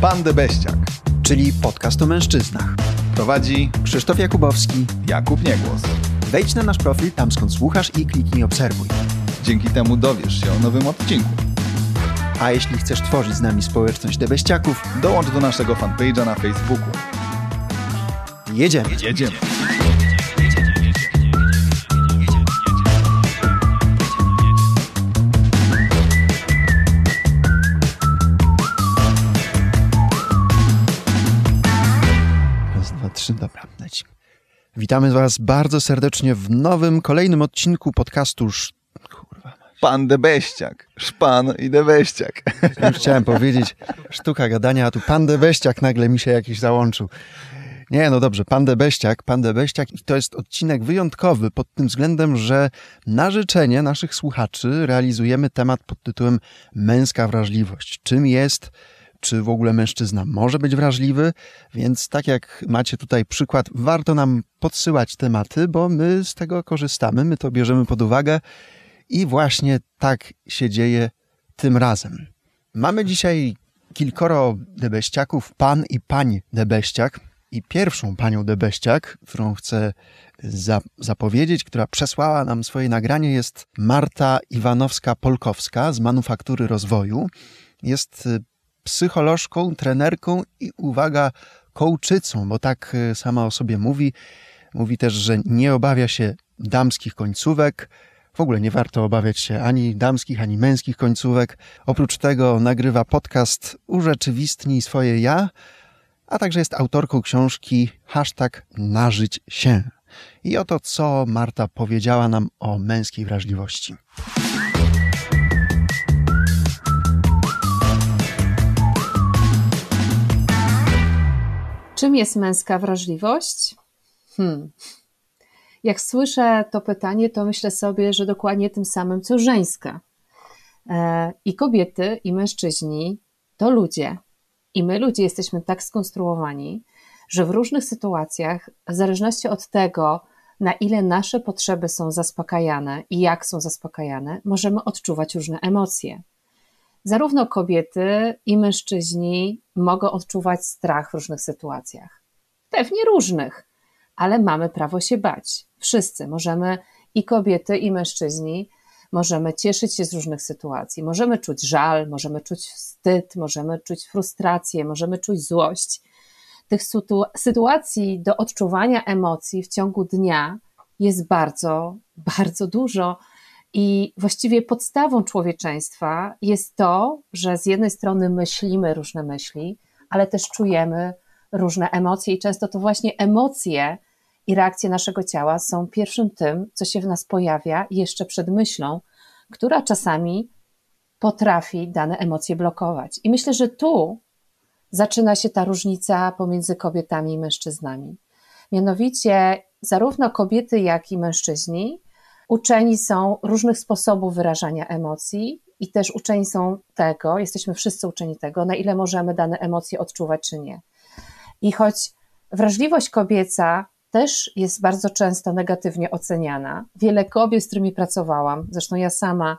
Pan Debeściak, czyli podcast o mężczyznach. Prowadzi Krzysztof Jakubowski, Jakub Niegłos. Wejdź na nasz profil tam skąd słuchasz i kliknij obserwuj. Dzięki temu dowiesz się o nowym odcinku. A jeśli chcesz tworzyć z nami społeczność debeściaków, dołącz do naszego fanpage'a na Facebooku. Jedziemy. Jedziemy. Witamy Was bardzo serdecznie w nowym, kolejnym odcinku podcastu Sz... Kurwa. Pan Debeściak. Szpan i Debeściak. Już chciałem powiedzieć sztuka gadania, a tu Pan Debeściak nagle mi się jakiś załączył. Nie, no dobrze, Pan Debeściak, Pan Debeściak i to jest odcinek wyjątkowy pod tym względem, że na życzenie naszych słuchaczy realizujemy temat pod tytułem Męska wrażliwość. Czym jest, czy w ogóle mężczyzna może być wrażliwy, więc tak jak macie tutaj przykład, warto nam podsyłać tematy, bo my z tego korzystamy, my to bierzemy pod uwagę i właśnie tak się dzieje tym razem. Mamy dzisiaj kilkoro debeściaków, pan i pań debeściak. I pierwszą panią debeściak, którą chcę za, zapowiedzieć, która przesłała nam swoje nagranie, jest Marta Iwanowska-Polkowska z Manufaktury Rozwoju. Jest y, psycholożką, trenerką i uwaga, kołczycą, bo tak y, sama o sobie mówi. Mówi też, że nie obawia się damskich końcówek, w ogóle nie warto obawiać się ani damskich, ani męskich końcówek. Oprócz tego nagrywa podcast Urzeczywistnij swoje ja, a także jest autorką książki hashtag Nażyć się. I oto co Marta powiedziała nam o męskiej wrażliwości. Czym jest męska wrażliwość? Hmm. Jak słyszę to pytanie, to myślę sobie, że dokładnie tym samym co żeńska. E, I kobiety, i mężczyźni to ludzie. I my, ludzie, jesteśmy tak skonstruowani, że w różnych sytuacjach, w zależności od tego, na ile nasze potrzeby są zaspokajane i jak są zaspokajane, możemy odczuwać różne emocje. Zarówno kobiety i mężczyźni mogą odczuwać strach w różnych sytuacjach. Pewnie różnych, ale mamy prawo się bać. Wszyscy możemy, i kobiety, i mężczyźni, możemy cieszyć się z różnych sytuacji. Możemy czuć żal, możemy czuć wstyd, możemy czuć frustrację, możemy czuć złość. Tych sytuacji do odczuwania emocji w ciągu dnia jest bardzo, bardzo dużo. I właściwie podstawą człowieczeństwa jest to, że z jednej strony myślimy różne myśli, ale też czujemy różne emocje, i często to właśnie emocje i reakcje naszego ciała są pierwszym tym, co się w nas pojawia jeszcze przed myślą, która czasami potrafi dane emocje blokować. I myślę, że tu zaczyna się ta różnica pomiędzy kobietami i mężczyznami. Mianowicie, zarówno kobiety, jak i mężczyźni uczeni są różnych sposobów wyrażania emocji i też uczeni są tego, jesteśmy wszyscy uczeni tego, na ile możemy dane emocje odczuwać czy nie. I choć wrażliwość kobieca też jest bardzo często negatywnie oceniana. Wiele kobiet, z którymi pracowałam, zresztą ja sama,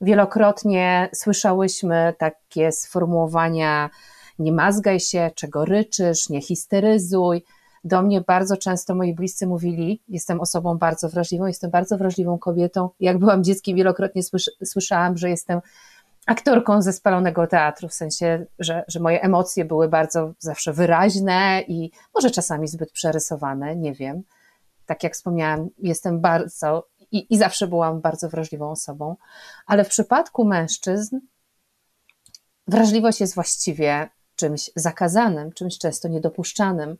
wielokrotnie słyszałyśmy takie sformułowania: nie mazgaj się, czego ryczysz, nie histeryzuj. Do mnie bardzo często moi bliscy mówili: Jestem osobą bardzo wrażliwą, jestem bardzo wrażliwą kobietą. Jak byłam dzieckiem, wielokrotnie słyszałam, że jestem aktorką ze spalonego teatru, w sensie, że, że moje emocje były bardzo zawsze wyraźne i może czasami zbyt przerysowane, nie wiem. Tak jak wspomniałam, jestem bardzo i, i zawsze byłam bardzo wrażliwą osobą, ale w przypadku mężczyzn wrażliwość jest właściwie czymś zakazanym, czymś często niedopuszczanym.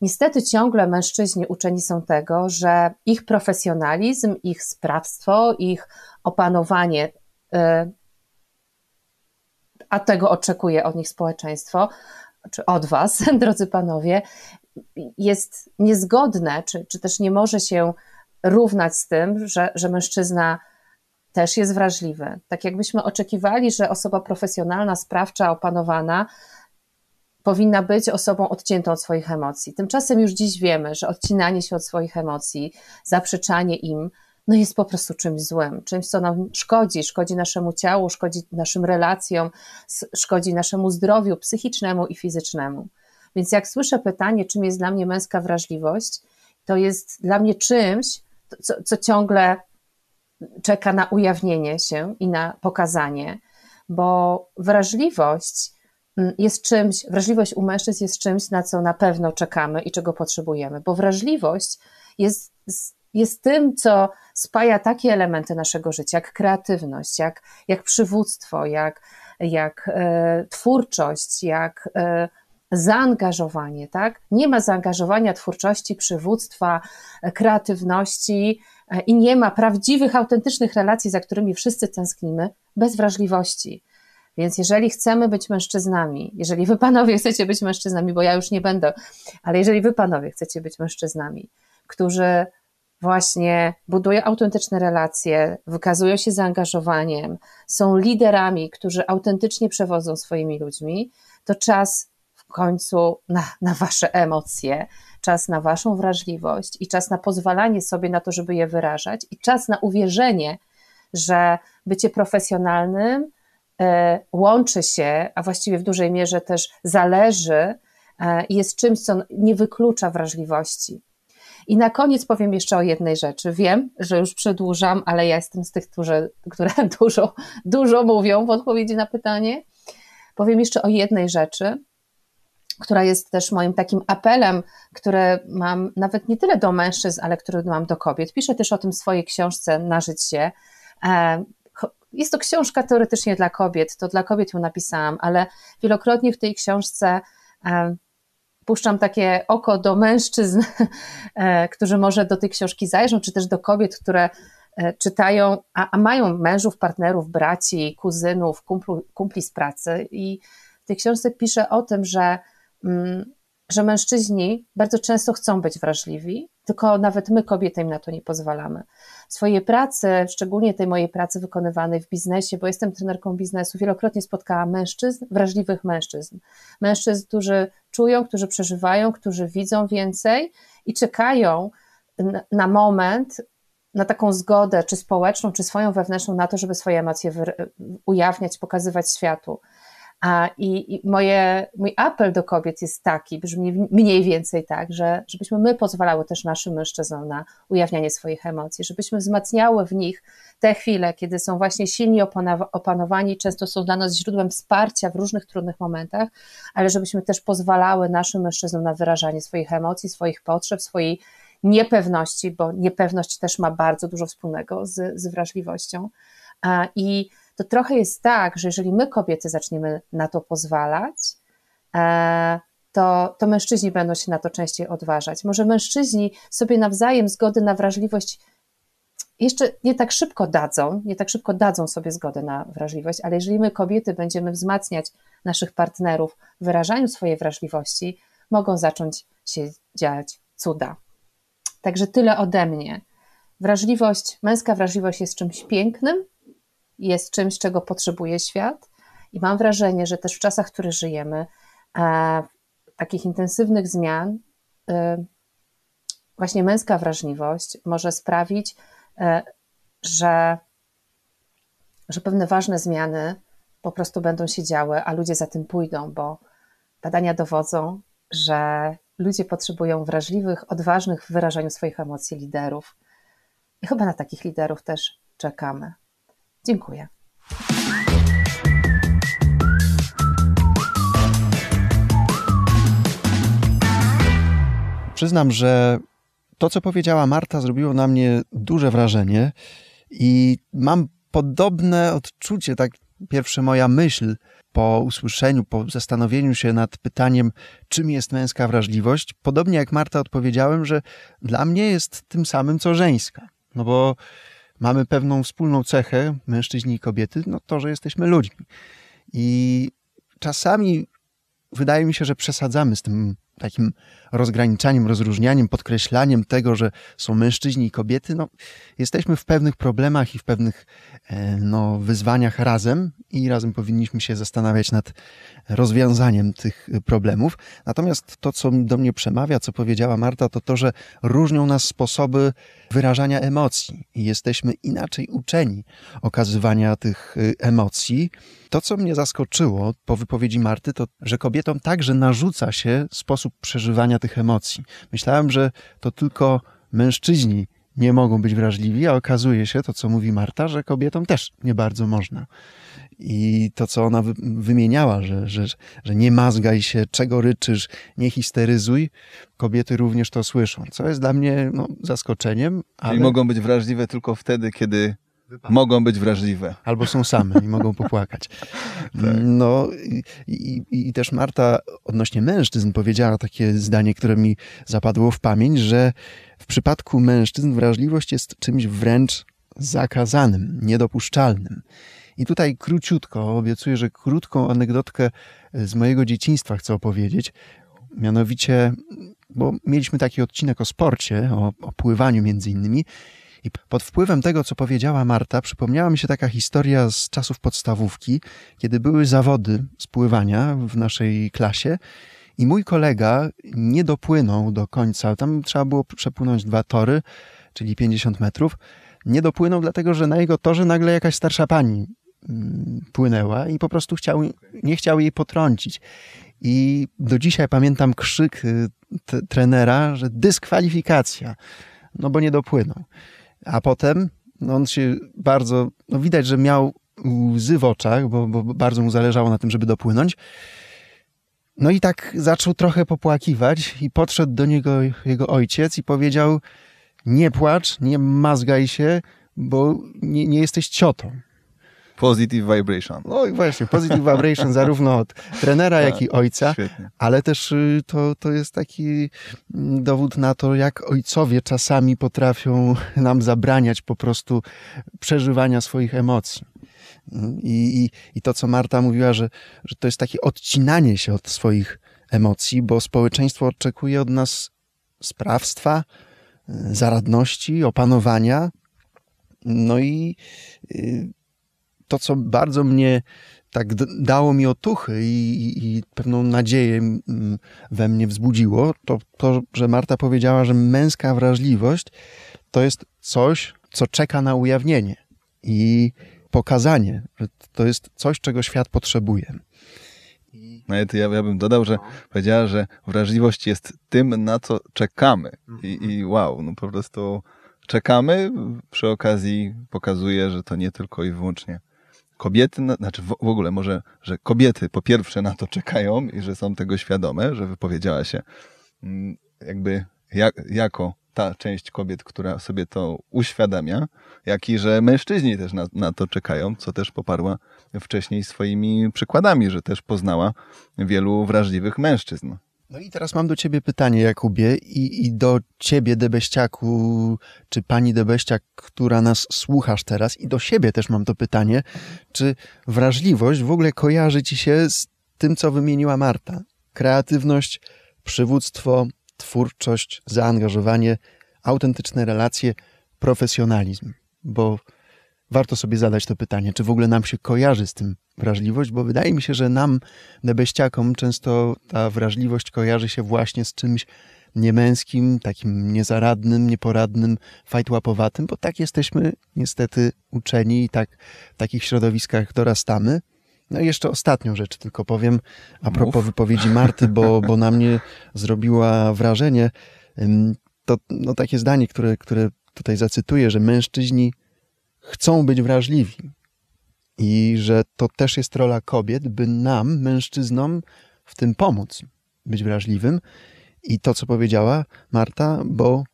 Niestety ciągle mężczyźni uczeni są tego, że ich profesjonalizm, ich sprawstwo, ich opanowanie y, a tego oczekuje od nich społeczeństwo, czy od Was, drodzy panowie, jest niezgodne, czy, czy też nie może się równać z tym, że, że mężczyzna też jest wrażliwy. Tak jakbyśmy oczekiwali, że osoba profesjonalna, sprawcza, opanowana powinna być osobą odciętą od swoich emocji. Tymczasem już dziś wiemy, że odcinanie się od swoich emocji, zaprzeczanie im no jest po prostu czymś złym, czymś, co nam szkodzi, szkodzi naszemu ciału, szkodzi naszym relacjom, szkodzi naszemu zdrowiu psychicznemu i fizycznemu. Więc jak słyszę pytanie, czym jest dla mnie męska wrażliwość, to jest dla mnie czymś, co, co ciągle czeka na ujawnienie się i na pokazanie, bo wrażliwość jest czymś, wrażliwość u mężczyzn jest czymś, na co na pewno czekamy i czego potrzebujemy, bo wrażliwość jest, jest tym, co spaja takie elementy naszego życia, jak kreatywność, jak, jak przywództwo, jak, jak e, twórczość, jak e, zaangażowanie, tak? Nie ma zaangażowania twórczości, przywództwa, e, kreatywności e, i nie ma prawdziwych, autentycznych relacji, za którymi wszyscy tęsknimy, bez wrażliwości. Więc jeżeli chcemy być mężczyznami, jeżeli wy panowie chcecie być mężczyznami, bo ja już nie będę, ale jeżeli wy panowie chcecie być mężczyznami, którzy właśnie budują autentyczne relacje, wykazują się zaangażowaniem, są liderami, którzy autentycznie przewodzą swoimi ludźmi, to czas w końcu na, na wasze emocje, czas na waszą wrażliwość i czas na pozwalanie sobie na to, żeby je wyrażać, i czas na uwierzenie, że bycie profesjonalnym łączy się, a właściwie w dużej mierze też zależy e, jest czymś, co nie wyklucza wrażliwości. I na koniec powiem jeszcze o jednej rzeczy. Wiem, że już przedłużam, ale ja jestem z tych, którzy, które dużo, dużo mówią w odpowiedzi na pytanie. Powiem jeszcze o jednej rzeczy, która jest też moim takim apelem, który mam nawet nie tyle do mężczyzn, ale który mam do kobiet. Piszę też o tym w swojej książce Nażyć się. E, jest to książka teoretycznie dla kobiet, to dla kobiet ją napisałam, ale wielokrotnie w tej książce e, puszczam takie oko do mężczyzn, e, którzy może do tej książki zajrzą, czy też do kobiet, które czytają, a, a mają mężów, partnerów, braci, kuzynów, kumplu, kumpli z pracy. I w tej książce piszę o tym, że Mm, że mężczyźni bardzo często chcą być wrażliwi, tylko nawet my, kobiety, im na to nie pozwalamy. W swojej pracy, szczególnie tej mojej pracy wykonywanej w biznesie, bo jestem trenerką biznesu, wielokrotnie spotkałam mężczyzn, wrażliwych mężczyzn. Mężczyzn, którzy czują, którzy przeżywają, którzy widzą więcej i czekają na moment, na taką zgodę, czy społeczną, czy swoją wewnętrzną, na to, żeby swoje emocje ujawniać, pokazywać światu. I, i moje, mój apel do kobiet jest taki, brzmi mniej więcej tak, że żebyśmy my pozwalały też naszym mężczyznom na ujawnianie swoich emocji, żebyśmy wzmacniały w nich te chwile, kiedy są właśnie silni opanowani, często są dla nas źródłem wsparcia w różnych trudnych momentach, ale żebyśmy też pozwalały naszym mężczyznom na wyrażanie swoich emocji, swoich potrzeb, swojej niepewności, bo niepewność też ma bardzo dużo wspólnego z, z wrażliwością. I to trochę jest tak, że jeżeli my kobiety zaczniemy na to pozwalać, e, to, to mężczyźni będą się na to częściej odważać. Może mężczyźni sobie nawzajem zgody na wrażliwość jeszcze nie tak szybko dadzą, nie tak szybko dadzą sobie zgodę na wrażliwość, ale jeżeli my kobiety będziemy wzmacniać naszych partnerów w wyrażaniu swojej wrażliwości, mogą zacząć się dziać cuda. Także tyle ode mnie. Wrażliwość, męska wrażliwość jest czymś pięknym, jest czymś, czego potrzebuje świat. I mam wrażenie, że też w czasach, w których żyjemy, e, takich intensywnych zmian, e, właśnie męska wrażliwość może sprawić, e, że, że pewne ważne zmiany po prostu będą się działy, a ludzie za tym pójdą, bo badania dowodzą, że ludzie potrzebują wrażliwych, odważnych w wyrażaniu swoich emocji liderów. I chyba na takich liderów też czekamy. Dziękuję. Przyznam, że to, co powiedziała Marta, zrobiło na mnie duże wrażenie i mam podobne odczucie, tak pierwsza moja myśl po usłyszeniu, po zastanowieniu się nad pytaniem, czym jest męska wrażliwość. Podobnie jak Marta odpowiedziałem, że dla mnie jest tym samym, co żeńska. No bo mamy pewną wspólną cechę, mężczyźni i kobiety, no to, że jesteśmy ludźmi. I czasami wydaje mi się, że przesadzamy z tym takim rozgraniczaniem, rozróżnianiem, podkreślaniem tego, że są mężczyźni i kobiety, no, jesteśmy w pewnych problemach i w pewnych e, no, wyzwaniach razem i razem powinniśmy się zastanawiać nad rozwiązaniem tych problemów. Natomiast to, co do mnie przemawia, co powiedziała Marta, to to, że różnią nas sposoby wyrażania emocji i jesteśmy inaczej uczeni okazywania tych y, emocji. To, co mnie zaskoczyło po wypowiedzi Marty, to, że kobietom także narzuca się sposób przeżywania tych emocji. Myślałem, że to tylko mężczyźni nie mogą być wrażliwi, a okazuje się to, co mówi Marta, że kobietom też nie bardzo można. I to, co ona wymieniała, że, że, że nie mazgaj się, czego ryczysz, nie histeryzuj, kobiety również to słyszą, co jest dla mnie no, zaskoczeniem. Ale... mogą być wrażliwe tylko wtedy, kiedy mogą być wrażliwe. Albo są same i mogą popłakać. tak. No i, i, i, też Marta odnośnie mężczyzn powiedziała takie zdanie, które mi zapadło w pamięć, że w przypadku mężczyzn wrażliwość jest czymś wręcz zakazanym, niedopuszczalnym. I tutaj króciutko, obiecuję, że krótką anegdotkę z mojego dzieciństwa chcę opowiedzieć. Mianowicie, bo mieliśmy taki odcinek o sporcie, o, o pływaniu między innymi. I pod wpływem tego, co powiedziała Marta, przypomniała mi się taka historia z czasów podstawówki, kiedy były zawody spływania w naszej klasie i mój kolega nie dopłynął do końca. Tam trzeba było przepłynąć dwa tory, czyli 50 metrów. Nie dopłynął, dlatego że na jego torze nagle jakaś starsza pani mm, płynęła i po prostu chciał, nie chciał jej potrącić. I do dzisiaj pamiętam krzyk y, trenera, że dyskwalifikacja, no bo nie dopłynął. A potem no on się bardzo, no widać, że miał łzy w oczach, bo, bo bardzo mu zależało na tym, żeby dopłynąć. No i tak zaczął trochę popłakiwać i podszedł do niego jego ojciec i powiedział nie płacz, nie mazgaj się, bo nie, nie jesteś ciotą. Positive vibration. No i właśnie, positive vibration zarówno od trenera, jak i ojca, Świetnie. ale też y, to, to jest taki mm, dowód na to, jak ojcowie czasami potrafią nam zabraniać po prostu przeżywania swoich emocji. I, i, i to, co Marta mówiła, że, że to jest takie odcinanie się od swoich emocji, bo społeczeństwo oczekuje od nas sprawstwa, y, zaradności, opanowania. No i y, to, co bardzo mnie tak dało mi otuchy i, i, pewną nadzieję we mnie wzbudziło, to to, że Marta powiedziała, że męska wrażliwość to jest coś, co czeka na ujawnienie i pokazanie, że to jest coś, czego świat potrzebuje. No ja, ja bym dodał, że powiedziała, że wrażliwość jest tym, na co czekamy. I, i wow, no po prostu czekamy, przy okazji pokazuje, że to nie tylko i wyłącznie kobiety, znaczy w, ogóle może, że kobiety po pierwsze na to czekają i że są tego świadome, że wypowiedziała się mm, jakby jak, jako ta część kobiet, która sobie to uświadamia, jak i że mężczyźni też na, na to czekają, co też poparła wcześniej swoimi przykładami, że też poznała wielu wrażliwych mężczyzn. No i teraz mam do ciebie pytanie, Jakubie, i, i do ciebie, Debeściaku, czy pani Debeściak, która nas słuchasz teraz, i do siebie też mam to pytanie, czy wrażliwość w ogóle kojarzy ci się z tym, co wymieniła Marta? Kreatywność, przywództwo, twórczość, zaangażowanie, autentyczne relacje, profesjonalizm. Bo warto sobie zadać to pytanie, czy w ogóle nam się kojarzy z tym wrażliwość, bo wydaje mi się, że nam, debeściakom, często ta wrażliwość kojarzy się właśnie z czymś niemęskim, takim niezaradnym, nieporadnym, fajtłapowatym, bo tak jesteśmy niestety uczeni i tak w takich środowiskach dorastamy. No i jeszcze ostatnią rzecz tylko powiem a propos Mów. wypowiedzi Marty, bo, bo na mnie zrobiła wrażenie. To no, takie zdanie, które, które tutaj zacytuję, że mężczyźni chcą być wrażliwi i że to też jest rola kobiet, by nam, mężczyznom, w tym pomóc, być wrażliwym. I to, co powiedziała Marta, bo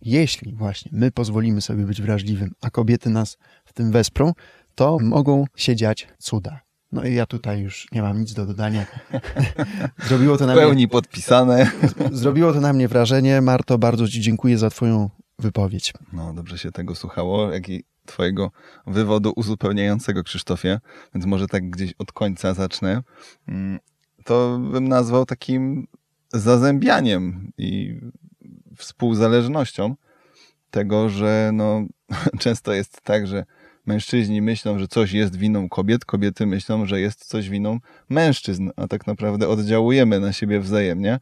jeśli właśnie my pozwolimy sobie być wrażliwym, a kobiety nas w tym wesprą, to mogą się dziać cuda. No i ja tutaj już nie mam nic do dodania. Zrobiło to na mnie... pełni podpisane. Zrobiło to na mnie wrażenie. Marto, bardzo Ci dziękuję za Twoją wypowiedź. No, dobrze się tego słuchało, jak i Twojego wywodu uzupełniającego, Krzysztofie, więc może tak gdzieś od końca zacznę. Mm, to bym nazwał takim zazębianiem i współzależnością tego, że no, często jest tak, że mężczyźni myślą, że coś jest winą kobiet, kobiety myślą, że jest coś winą mężczyzn, a tak naprawdę oddziałujemy na siebie wzajemnie,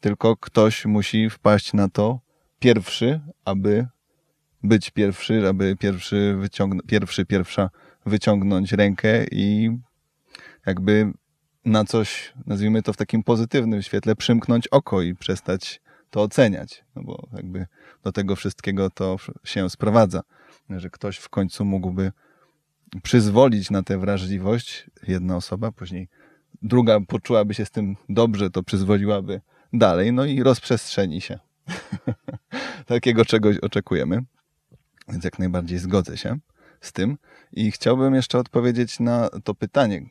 tylko ktoś musi wpaść na to pierwszy, aby być pierwszy, aby pierwszy, wyciąg- pierwszy pierwsza wyciągnąć rękę i jakby na coś, nazwijmy to w takim pozytywnym świetle, przymknąć oko i przestać to oceniać, no bo jakby do tego wszystkiego to się sprowadza, że ktoś w końcu mógłby przyzwolić na tę wrażliwość, jedna osoba, później druga poczułaby się z tym dobrze, to przyzwoliłaby dalej, no i rozprzestrzeni się. Takiego czegoś oczekujemy, więc jak najbardziej zgodzę się z tym. I chciałbym jeszcze odpowiedzieć na to pytanie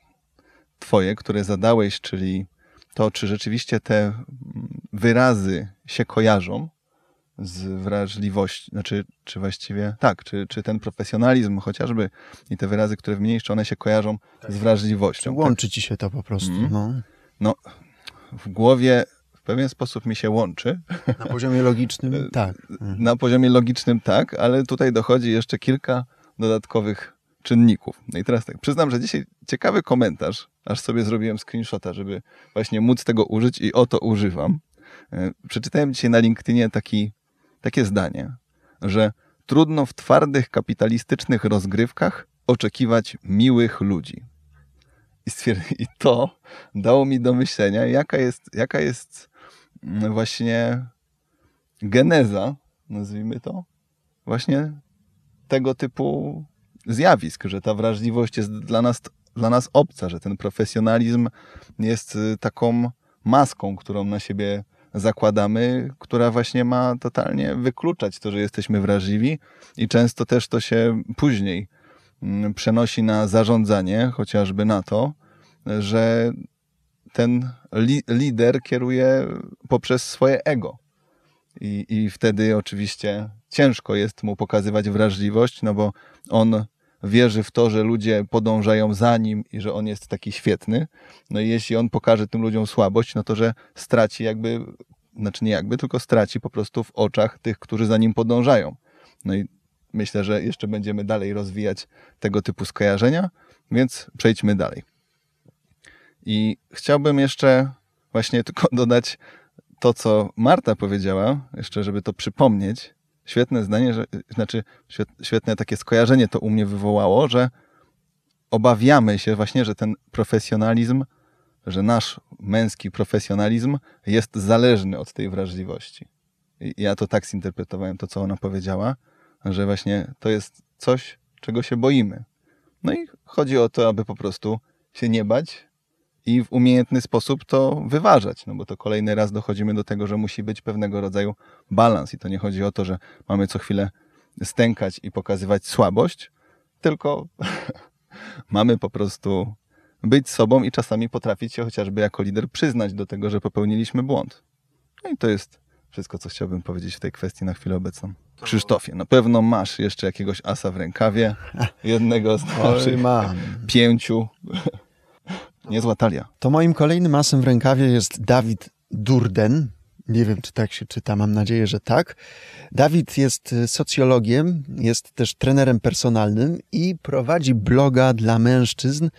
Twoje, które zadałeś, czyli to, czy rzeczywiście te wyrazy się kojarzą z wrażliwością, znaczy, czy właściwie, tak, czy, czy ten profesjonalizm chociażby i te wyrazy, które wymienisz, one się kojarzą tak. z wrażliwością. Czy łączy tak? ci się to po prostu, mm. no. No, w głowie pewien sposób mi się łączy. Na poziomie logicznym tak. Na poziomie logicznym tak, ale tutaj dochodzi jeszcze kilka dodatkowych czynników. No i teraz tak, przyznam, że dzisiaj ciekawy komentarz, aż sobie zrobiłem screenshota, żeby właśnie móc tego użyć i oto używam. E, przeczytałem dzisiaj na LinkedInie taki, takie zdanie, że trudno w twardych kapitalistycznych rozgrywkach oczekiwać miłych ludzi. I, I to dało mi do myślenia, jaka jest, jaka jest właśnie geneza, nazwijmy to, właśnie tego typu zjawisk, że ta wrażliwość jest dla nas, dla nas obca, że ten profesjonalizm jest y, taką maską, którą na siebie zakładamy, która właśnie ma totalnie wykluczać to, że jesteśmy wrażliwi i często też to się później mm, przenosi na zarządzanie, chociażby na to, że ten li lider kieruje poprzez swoje ego. I, I wtedy oczywiście ciężko jest mu pokazywać wrażliwość, no bo on wierzy w to, że ludzie podążają za nim i że on jest taki świetny. No i jeśli on pokaże tym ludziom słabość, no to że straci jakby, znaczy nie jakby, tylko straci po prostu w oczach tych, którzy za nim podążają. No i myślę, że jeszcze będziemy dalej rozwijać tego typu skojarzenia, więc przejdźmy dalej. I chciałbym jeszcze właśnie tylko dodać to, co Marta powiedziała, jeszcze żeby to przypomnieć, świetne zdanie, że, znaczy świetne takie skojarzenie to u mnie wywołało, że obawiamy się właśnie, że ten profesjonalizm, że nasz męski profesjonalizm jest zależny od tej wrażliwości. I ja to tak zinterpretowałem, to co ona powiedziała, że właśnie to jest coś, czego się boimy. No i chodzi o to, aby po prostu się nie bać, i w umiejętny sposób to wyważać, no bo to kolejny raz dochodzimy do tego, że musi być pewnego rodzaju balans i to nie chodzi o to, że mamy co chwilę stękać i pokazywać słabość, tylko mamy po prostu być sobą i czasami potrafić się chociażby jako lider przyznać do tego, że popełniliśmy błąd. No i to jest wszystko, co chciałbym powiedzieć w tej kwestii na chwilę obecną. Krzysztofie, na pewno masz jeszcze jakiegoś asa w rękawie, jednego z naszych pięciu Niezła talia. To moim kolejnym asem w rękawie jest Dawid Durden. Nie wiem, czy tak się czyta, mam nadzieję, że tak. Dawid jest y, socjologiem, jest też trenerem personalnym i prowadzi bloga dla mężczyzn y,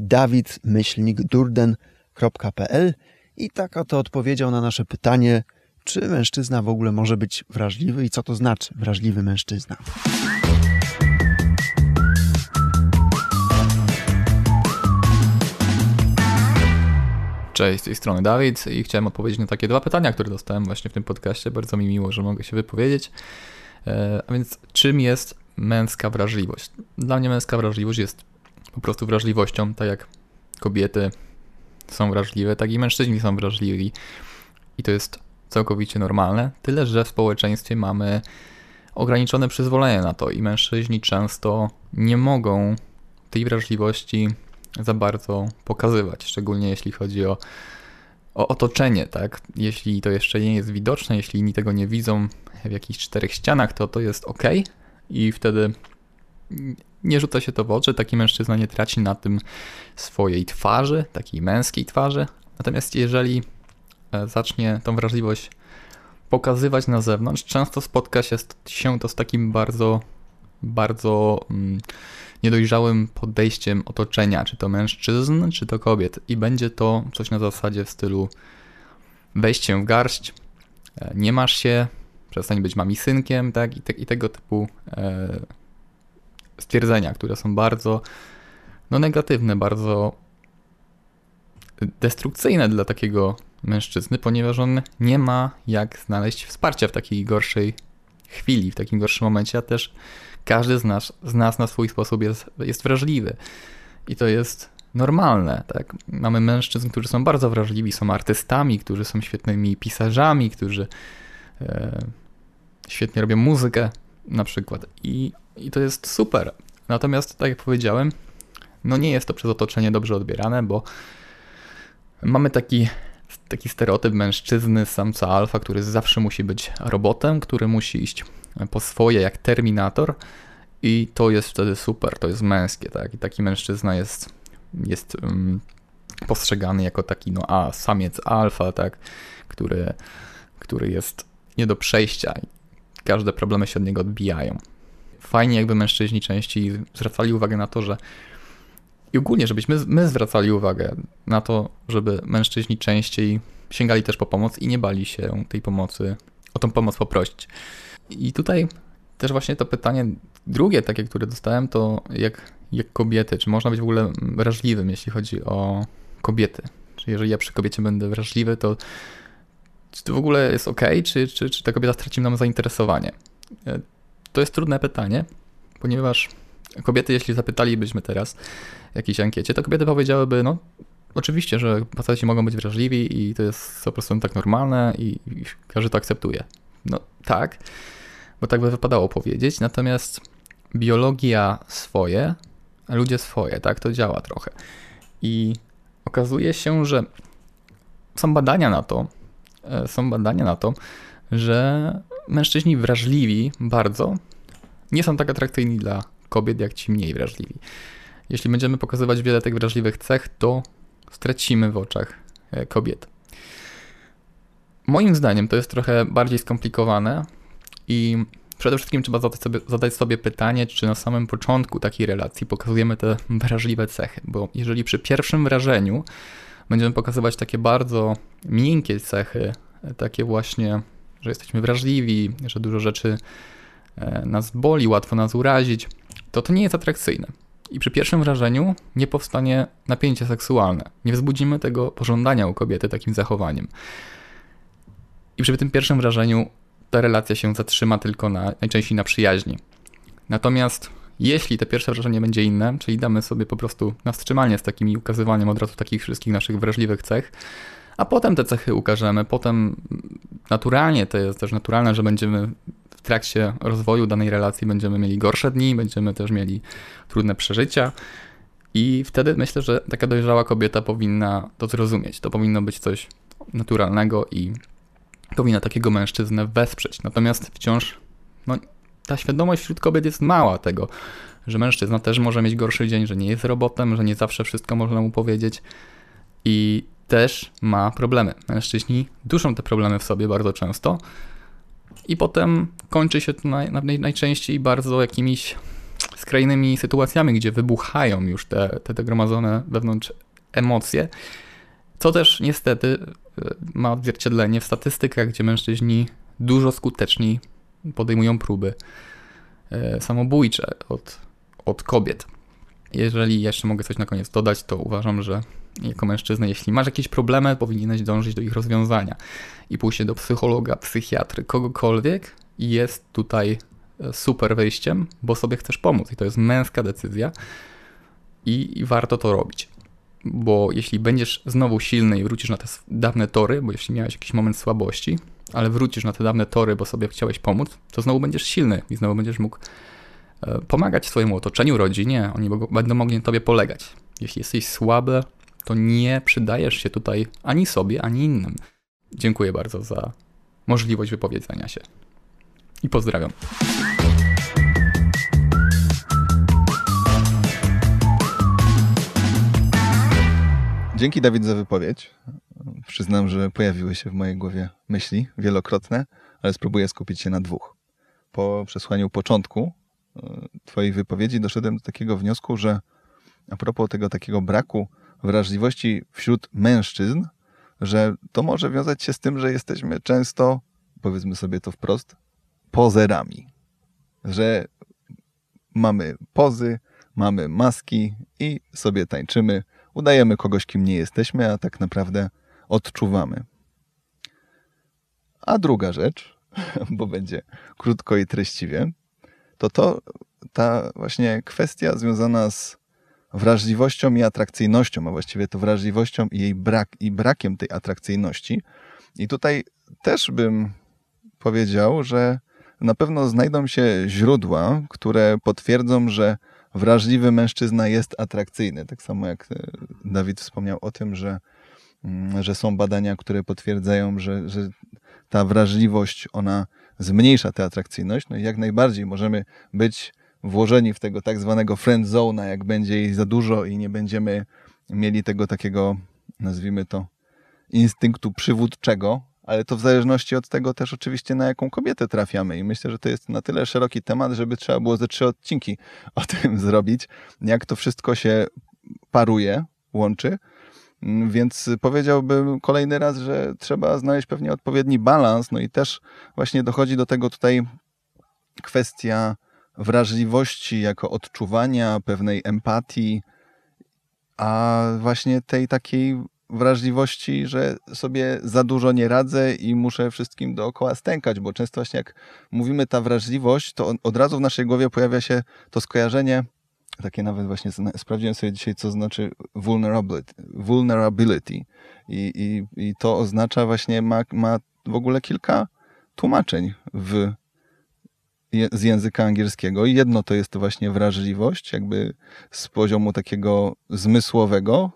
dawid-durden.pl i tak oto odpowiedział na nasze pytanie, czy mężczyzna w ogóle może być wrażliwy i co to znaczy wrażliwy mężczyzna. Cześć, z tej strony Dawid i chciałem odpowiedzieć na takie dwa pytania, które dostałem właśnie w tym podcaście. Bardzo mi miło, że mogę się wypowiedzieć. E, a więc czym jest męska wrażliwość? Dla mnie męska wrażliwość jest po prostu wrażliwością, tak jak kobiety są wrażliwe, tak i mężczyźni są wrażliwi. I to jest całkowicie normalne, tyle że w społeczeństwie mamy ograniczone przyzwolenie na to i mężczyźni często nie mogą tej wrażliwości za bardzo pokazywać, szczególnie jeśli chodzi o, o otoczenie, tak? Jeśli to jeszcze nie jest widoczne, jeśli inni tego nie widzą w jakichś czterech ścianach, to to jest ok i wtedy nie rzuca się to w oczy, taki mężczyzna nie traci na tym swojej twarzy, takiej męskiej twarzy. Natomiast jeżeli e, zacznie tą wrażliwość pokazywać na zewnątrz, często spotka się, się to z takim bardzo, bardzo mm, niedojrzałym podejściem otoczenia, czy to mężczyzn, czy to kobiet. I będzie to coś na zasadzie w stylu wejść w garść, e, nie masz się, przestań być mami synkiem, tak? I, te, i tego typu e, stwierdzenia, które są bardzo no, negatywne, bardzo destrukcyjne dla takiego mężczyzny, ponieważ on nie ma jak znaleźć wsparcia w takiej gorszej chwili, w takim gorszym momencie, a też każdy z nas, z nas na swój sposób jest, jest wrażliwy. I to jest normalne, tak? Mamy mężczyzn, którzy są bardzo wrażliwi, są artystami, którzy są świetnymi pisarzami, którzy e, świetnie robią muzykę na przykład. I, I to jest super. Natomiast, tak jak powiedziałem, no nie jest to przez otoczenie dobrze odbierane, bo mamy taki, taki stereotyp mężczyzny, samca alfa, który zawsze musi być robotem, który musi iść po swoje jak terminator i to jest wtedy super, to jest męskie, tak? I taki mężczyzna jest, jest um, postrzegany jako taki, no a, samiec alfa, tak? Który, który jest nie do przejścia i każde problemy się od niego odbijają. Fajnie jakby mężczyźni częściej zwracali uwagę na to, że i ogólnie, żebyśmy my zwracali uwagę na to, żeby mężczyźni częściej sięgali też po pomoc i nie bali się tej pomocy, o tą pomoc poprosić. I tutaj też właśnie to pytanie drugie, takie, które dostałem, to jak, jak kobiety, czy można być w ogóle wrażliwym, jeśli chodzi o kobiety? Czy jeżeli ja przy kobiecie będę wrażliwy, to czy to w ogóle jest ok, czy, czy, czy ta kobieta straci nam zainteresowanie? E, to jest trudne pytanie, ponieważ kobiety, jeśli zapytalibyśmy teraz jakiejś ankiecie, to kobiety powiedziałyby, no oczywiście, że faceci mogą być wrażliwi i to jest po prostu tak normalne i, i każdy to akceptuje. No tak, bo tak by wypadało powiedzieć, natomiast biologia swoje, ludzie swoje, tak to działa trochę. I okazuje się, że są badania na to, e, są badania na to, że mężczyźni wrażliwi bardzo nie są tak atrakcyjni dla kobiet, jak ci mniej wrażliwi. Jeśli będziemy pokazywać wiele tych wrażliwych cech, to stracimy w oczach e, kobiet. Moim zdaniem to jest trochę bardziej skomplikowane i przede wszystkim trzeba zadać sobie, zadać sobie pytanie, czy na samym początku takiej relacji pokazujemy te wrażliwe cechy, bo jeżeli przy pierwszym wrażeniu będziemy pokazywać takie bardzo miękkie cechy, takie właśnie, że jesteśmy wrażliwi, że dużo rzeczy e, nas boli, łatwo nas urazić, to to nie jest atrakcyjne. I przy pierwszym wrażeniu nie powstanie napięcie seksualne. Nie wzbudzimy tego pożądania u kobiety takim zachowaniem. I przy tym pierwszym wrażeniu ta relacja się zatrzyma tylko na, najczęściej na przyjaźni. Natomiast jeśli te pierwsze wrażenie będzie inne, czyli damy sobie po prostu na wstrzymanie z takim ukazywaniem od razu takich wszystkich naszych wrażliwych cech, a potem te cechy ukażemy, potem naturalnie, to jest też naturalne, że będziemy w trakcie rozwoju danej relacji będziemy mieli gorsze dni, będziemy też mieli trudne przeżycia. I wtedy myślę, że taka dojrzała kobieta powinna to zrozumieć. To powinno być coś naturalnego i powinna takiego mężczyznę wesprzeć. Natomiast wciąż no, ta świadomość wśród kobiet jest mała tego, że mężczyzna też może mieć gorszy dzień, że nie jest robotem, że nie zawsze wszystko można mu powiedzieć i też ma problemy. Mężczyźni duszą te problemy w sobie bardzo często i potem kończy się to naj, naj, najczęściej bardzo jakimiś skrajnymi sytuacjami, gdzie wybuchają już te, te, te gromadzone wewnątrz emocje, co też niestety e, ma odzwierciedlenie w statystykach, gdzie mężczyźni dużo skuteczniej podejmują próby e, samobójcze od, od kobiet. Jeżeli jeszcze mogę coś na koniec dodać, to uważam, że jako mężczyzna, jeśli masz jakieś problemy, powinieneś dążyć do ich rozwiązania i pójście do psychologa, psychiatry, kogokolwiek jest tutaj e, super wyjściem, bo sobie chcesz pomóc i to jest męska decyzja i, i warto to robić. Bo jeśli będziesz znowu silny i wrócisz na te dawne tory, bo jeśli miałeś jakiś moment słabości, ale wrócisz na te dawne tory, bo sobie chciałeś pomóc, to znowu będziesz silny i znowu będziesz mógł e, pomagać swojemu otoczeniu, rodzinie, oni będą mogli na tobie polegać. Jeśli jesteś słaby, to nie przydajesz się tutaj ani sobie, ani innym. Dziękuję bardzo za możliwość wypowiedzenia się. I pozdrawiam. Dzięki Dawid za wypowiedź. Przyznam, że pojawiły się w mojej głowie myśli wielokrotne, ale spróbuję skupić się na dwóch. Po przesłaniu początku e, Twojej wypowiedzi doszedłem do takiego wniosku, że a propos tego takiego braku wrażliwości wśród mężczyzn, że to może wiązać się z tym, że jesteśmy często, powiedzmy sobie to wprost, pozerami. Że mamy pozy, mamy maski i sobie tańczymy, udajemy kogoś, kim nie jesteśmy, a tak naprawdę odczuwamy. A druga rzecz, bo będzie krótko i treściwie, to to ta właśnie kwestia związana z wrażliwością i atrakcyjnością, a właściwie to wrażliwością i jej brak, i brakiem tej atrakcyjności. I tutaj też bym powiedział, że na pewno znajdą się źródła, które potwierdzą, że wrażliwy mężczyzna jest atrakcyjny. Tak samo jak e, Dawid wspomniał o tym, że, mm, że są badania, które potwierdzają, że, że ta wrażliwość, ona zmniejsza tę atrakcyjność. No i jak najbardziej możemy być włożeni w tego tak zwanego friend zona, jak będzie jej za dużo i nie będziemy mieli tego takiego, nazwijmy to, instynktu przywódczego, ale to w zależności od tego też oczywiście na jaką kobietę trafiamy. I myślę, że to jest na tyle szeroki temat, żeby trzeba było ze trzy odcinki o tym zrobić, jak to wszystko się paruje, łączy, więc powiedziałbym kolejny raz, że trzeba znaleźć pewnie odpowiedni balans, no i też właśnie dochodzi do tego tutaj kwestia wrażliwości, jako odczuwania pewnej empatii, a właśnie tej takiej wrażliwości, że sobie za dużo nie radzę i muszę wszystkim dookoła stękać, bo często właśnie jak mówimy ta wrażliwość, to od razu w naszej głowie pojawia się to skojarzenie, takie nawet właśnie sprawdziłem sobie dzisiaj, co znaczy vulnerability. vulnerability. I, i, i to oznacza właśnie, ma, ma w ogóle kilka tłumaczeń w z języka angielskiego. Jedno to jest właśnie wrażliwość, jakby z poziomu takiego zmysłowego,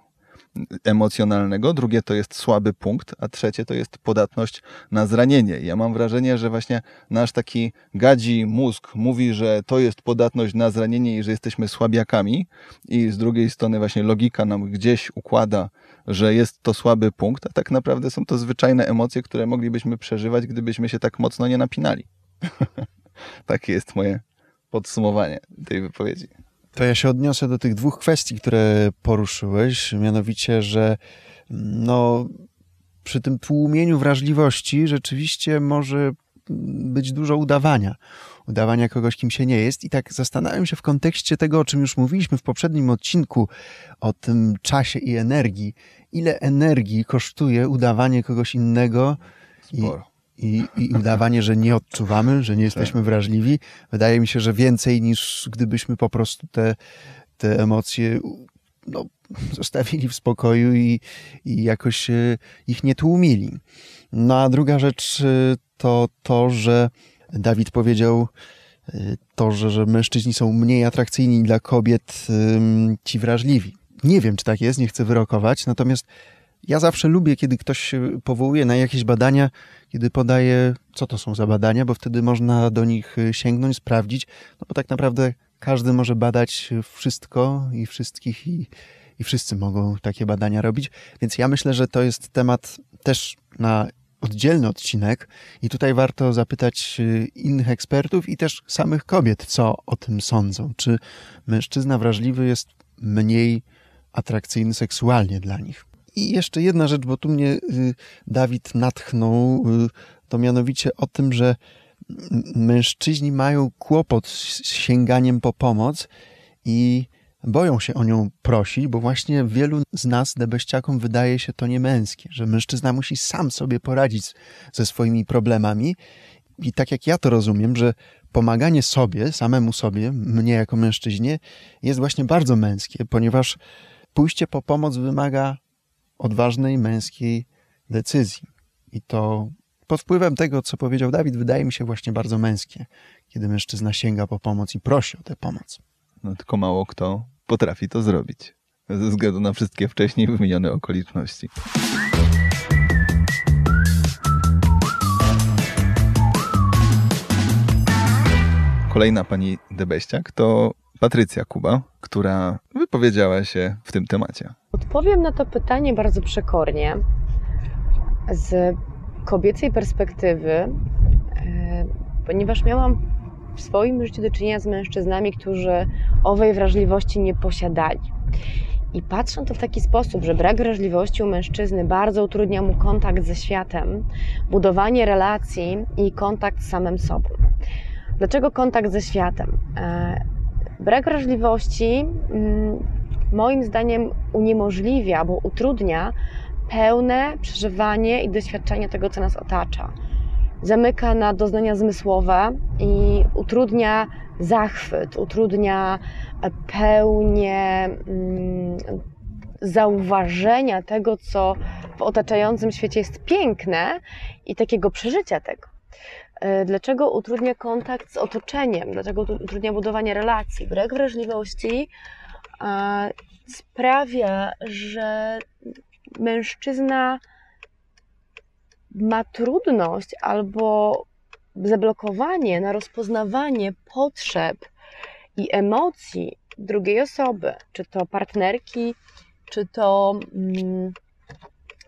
emocjonalnego, drugie to jest słaby punkt, a trzecie to jest podatność na zranienie. Ja mam wrażenie, że właśnie nasz taki gadzi mózg mówi, że to jest podatność na zranienie i że jesteśmy słabiakami i z drugiej strony właśnie logika nam gdzieś układa, że jest to słaby punkt, a tak naprawdę są to zwyczajne emocje, które moglibyśmy przeżywać, gdybyśmy się tak mocno nie napinali. Takie jest moje podsumowanie tej wypowiedzi. To ja się odniosę do tych dwóch kwestii, które poruszyłeś, mianowicie, że no, przy tym tłumieniu wrażliwości rzeczywiście może być dużo udawania. Udawania kogoś, kim się nie jest. I tak zastanawiam się w kontekście tego, o czym już mówiliśmy w poprzednim odcinku, o tym czasie i energii. Ile energii kosztuje udawanie kogoś innego? Sporo i, i udawanie, że nie odczuwamy, że nie jesteśmy tak. wrażliwi. Wydaje mi się, że więcej niż gdybyśmy po prostu te, te emocje no, zostawili w spokoju i, i jakoś e, ich nie tłumili. No a druga rzecz e, to to, że Dawid powiedział e, to, że, że mężczyźni są mniej atrakcyjni dla kobiet, ci wrażliwi. Nie wiem, czy tak jest, nie chcę wyrokować, natomiast ja zawsze lubię, kiedy ktoś się powołuje na jakieś badania, kiedy podaje, co to są za badania, bo wtedy można do nich y, sięgnąć, sprawdzić, no bo tak naprawdę każdy może badać wszystko i wszystkich i, i wszyscy mogą takie badania robić. Więc ja myślę, że to jest temat też na oddzielny odcinek i tutaj warto zapytać y, innych ekspertów i też samych kobiet, co o tym sądzą. Czy mężczyzna wrażliwy jest mniej atrakcyjny seksualnie dla nich? I jeszcze jedna rzecz, bo tu mnie y, Dawid natchnął, y, to mianowicie o tym, że mężczyźni mają kłopot z sięganiem po pomoc i boją się o nią prosić, bo właśnie wielu z nas, debeściakom, wydaje się to niemęskie, że mężczyzna musi sam sobie poradzić ze swoimi problemami. I tak jak ja to rozumiem, że pomaganie sobie, samemu sobie, mnie jako mężczyźnie, jest właśnie bardzo męskie, ponieważ pójście po pomoc wymaga odważnej męskiej decyzji. I to pod wpływem tego, co powiedział Dawid, wydaje mi się właśnie bardzo męskie, kiedy mężczyzna sięga po pomoc i prosi o tę pomoc. No tylko mało kto potrafi to zrobić, ze względu na wszystkie wcześniej wymienione okoliczności. Kolejna pani Debeściak to Patrycja Kuba, która wypowiedziała się w tym temacie. Odpowiem na to pytanie bardzo przekornie. z kobiecej perspektywy, e, ponieważ miałam w swoim życiu do czynienia z mężczyznami, którzy owej wrażliwości nie posiadali. I patrzę to w taki sposób, że brak wrażliwości u mężczyzny bardzo utrudnia mu kontakt ze światem, budowanie relacji i kontakt z samym sobą. Dlaczego kontakt ze światem? E, brak wrażliwości, mm, moim zdaniem, uniemożliwia, bo utrudnia pełne przeżywanie i doświadczenie tego, co nas otacza. Zamyka na doznania zmysłowe i utrudnia zachwyt, utrudnia pełnię mm, zauważenia tego, co w otaczającym świecie jest piękne i takiego przeżycia tego. E, dlaczego utrudnia kontakt z otoczeniem? Dlaczego utrudnia budowanie relacji? Brak wrażliwości sprawia, że mężczyzna ma trudność albo zablokowanie na rozpoznawanie potrzeb i emocji drugiej osoby, czy to partnerki, czy to mm,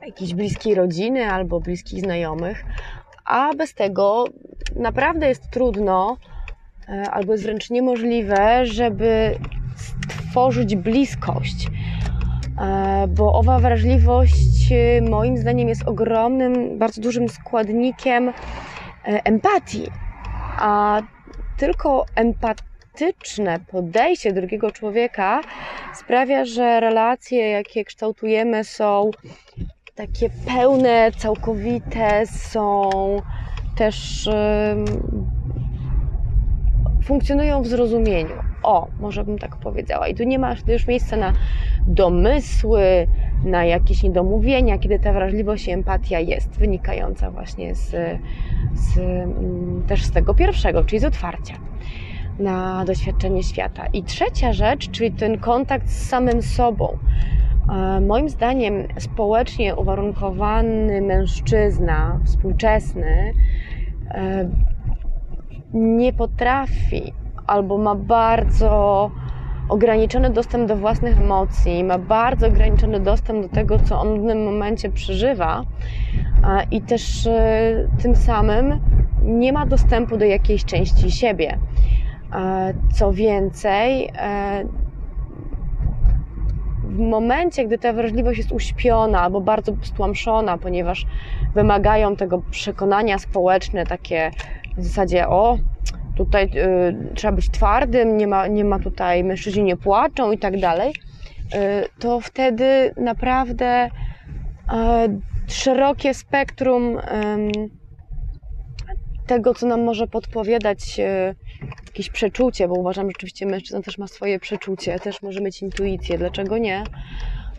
jakiejś bliskiej rodziny albo bliskich znajomych, a bez tego naprawdę jest trudno e, albo jest wręcz niemożliwe, żeby stworzyć bliskość. E, bo owa wrażliwość e, moim zdaniem jest ogromnym, bardzo dużym składnikiem empatii. A tylko empatyczne podejście drugiego człowieka sprawia, że relacje, jakie kształtujemy, są takie pełne, całkowite, są też funkcjonują w zrozumieniu. O, może bym tak powiedziała. I tu nie ma już miejsca na domysły, na jakieś niedomówienia, kiedy ta wrażliwość i empatia jest wynikająca właśnie z, z, mm, też z tego pierwszego, czyli z otwarcia na doświadczenie świata. I trzecia rzecz, czyli ten kontakt z samym sobą. Moim zdaniem społecznie uwarunkowany mężczyzna współczesny e, nie potrafi albo ma bardzo ograniczony dostęp do własnych emocji, ma bardzo ograniczony dostęp do tego, co on w danym momencie przeżywa i też e, tym samym nie ma dostępu do jakiejś części siebie. Co więcej, e, w momencie, gdy ta wrażliwość jest uśpiona albo bardzo stłamszona, ponieważ wymagają tego przekonania społeczne, takie w zasadzie, o, tutaj y, trzeba być twardym, nie ma, nie ma tutaj, mężczyźni nie płaczą i tak dalej, y, to wtedy naprawdę y, szerokie spektrum tego, co nam może podpowiadać jakieś przeczucie, bo uważam, że rzeczywiście mężczyzna też ma swoje przeczucie, też może mieć intuicję, dlaczego nie,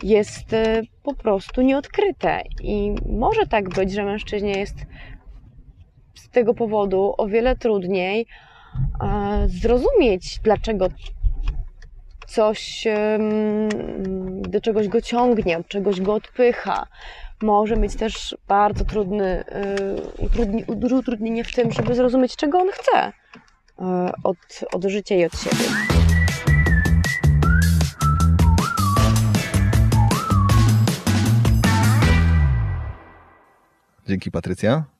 jest po prostu nieodkryte. I może tak być, że mężczyźnie jest z tego powodu o wiele trudniej zrozumieć, dlaczego coś do czegoś go ciągnie, od czegoś go odpycha. Może mieć też bardzo trudny y, utrudnienie w tym, żeby zrozumieć, czego on chce. E, od, od życia i od siebie. Dzięki, Patrycja.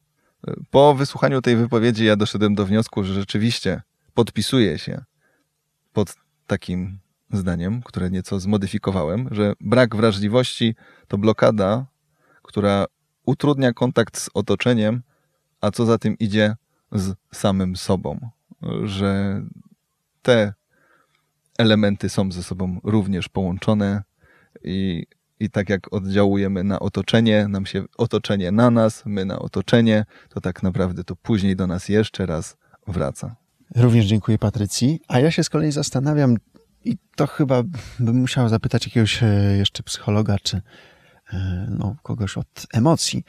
Po wysłuchaniu tej wypowiedzi ja doszedłem do wniosku, że rzeczywiście podpisuję się pod takim zdaniem, które nieco zmodyfikowałem, że brak wrażliwości to blokada, która utrudnia kontakt z otoczeniem, a co za tym idzie z samym sobą. Że te elementy są ze sobą również połączone i, i tak jak oddziałujemy na otoczenie, nam się otoczenie na nas, my na otoczenie, to tak naprawdę to później do nas jeszcze raz wraca. Również dziękuję Patrycji. A ja się z kolei zastanawiam, i to chyba bym musiał zapytać jakiegoś e, jeszcze psychologa, czy e, no, kogoś od emocji,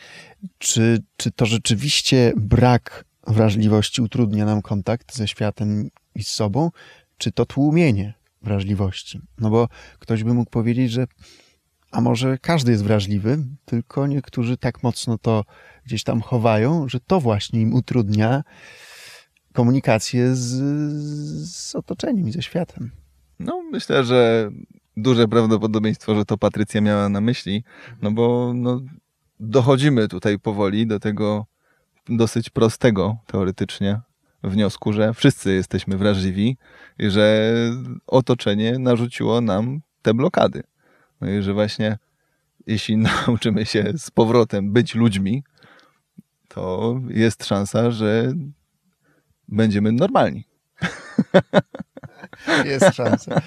czy, czy to rzeczywiście brak wrażliwości utrudnia nam kontakt ze światem i z sobą, czy to tłumienie wrażliwości. No bo ktoś by mógł powiedzieć, że a może każdy jest wrażliwy, tylko niektórzy tak mocno to gdzieś tam chowają, że to właśnie im utrudnia komunikację z, z otoczeniem i ze światem. No, myślę, że duże prawdopodobieństwo, że to Patrycja miała na myśli, no bo no, dochodzimy tutaj powoli do tego dosyć prostego teoretycznie wniosku, że wszyscy jesteśmy wrażliwi i że otoczenie narzuciło nam te blokady. No że właśnie jeśli nauczymy się z powrotem być ludźmi, to jest szansa, że będziemy normalni. Jest szansa.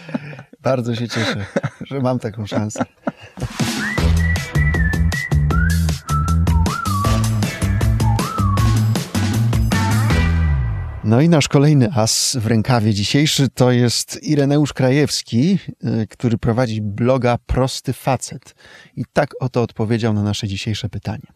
Bardzo się cieszę, że mam taką szansę. No i nasz kolejny as w rękawie dzisiejszy to jest Ireneusz Krajewski, y, który prowadzi bloga Prosty Facet. I tak oto odpowiedział na nasze dzisiejsze pytanie.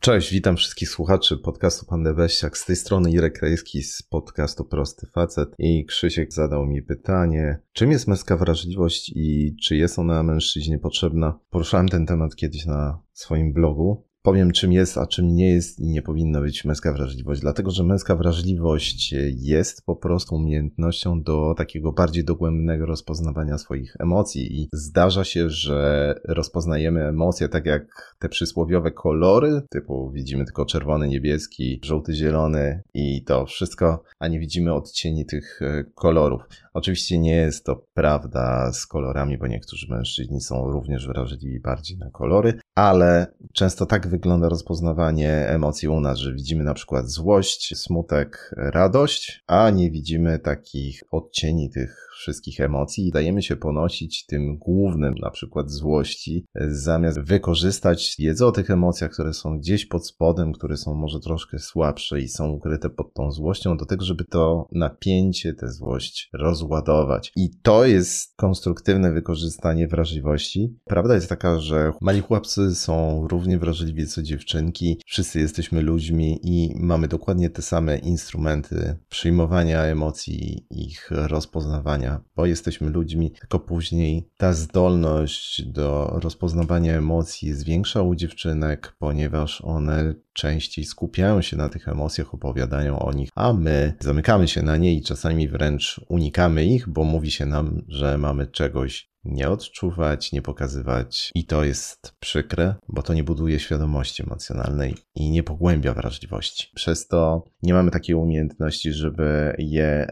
Cześć, witam wszystkich słuchaczy podcastu Pan Deweściak. Z tej strony Irek Krajewski z podcastu Prosty Facet i Krzysiek zadał mi pytanie, czym jest męska wrażliwość i czy jest ona mężczyźnie potrzebna? Poruszałem ten temat kiedyś na swoim blogu powiem, czym jest, a czym nie jest i nie powinna być męska wrażliwość. Dlatego, że męska wrażliwość jest po prostu umiejętnością do takiego bardziej dogłębnego rozpoznawania swoich emocji. I zdarza się, że rozpoznajemy emocje tak jak te przysłowiowe kolory, typu widzimy tylko czerwony, niebieski, żółty, zielony i to wszystko, a nie widzimy odcieni tych e, kolorów. Oczywiście nie jest to prawda z kolorami, bo niektórzy mężczyźni są również wrażliwi bardziej na kolory, ale często tak wygląda rozpoznawanie emocji u nas, że widzimy na przykład złość, smutek, radość, a nie widzimy takich odcieni tych wszystkich emocji i dajemy się ponosić tym głównym, na przykład złości, zamiast wykorzystać wiedzę o tych emocjach, które są gdzieś pod spodem, które są może troszkę słabsze i są ukryte pod tą złością, do tego, żeby to napięcie, tę złość rozładować. I to jest konstruktywne wykorzystanie wrażliwości. Prawda jest taka, że mali chłopcy są równie wrażliwi co dziewczynki. Wszyscy jesteśmy ludźmi i mamy dokładnie te same instrumenty przyjmowania emocji, ich rozpoznawania bo jesteśmy ludźmi, tylko później ta zdolność do rozpoznawania emocji jest większa u dziewczynek, ponieważ one częściej skupiają się na tych emocjach, opowiadają o nich, a my zamykamy się na nie i czasami wręcz unikamy ich, bo mówi się nam, że mamy czegoś nie odczuwać, nie pokazywać i to jest przykre, bo to nie buduje świadomości emocjonalnej i nie pogłębia wrażliwości. Przez to nie mamy takiej umiejętności, żeby je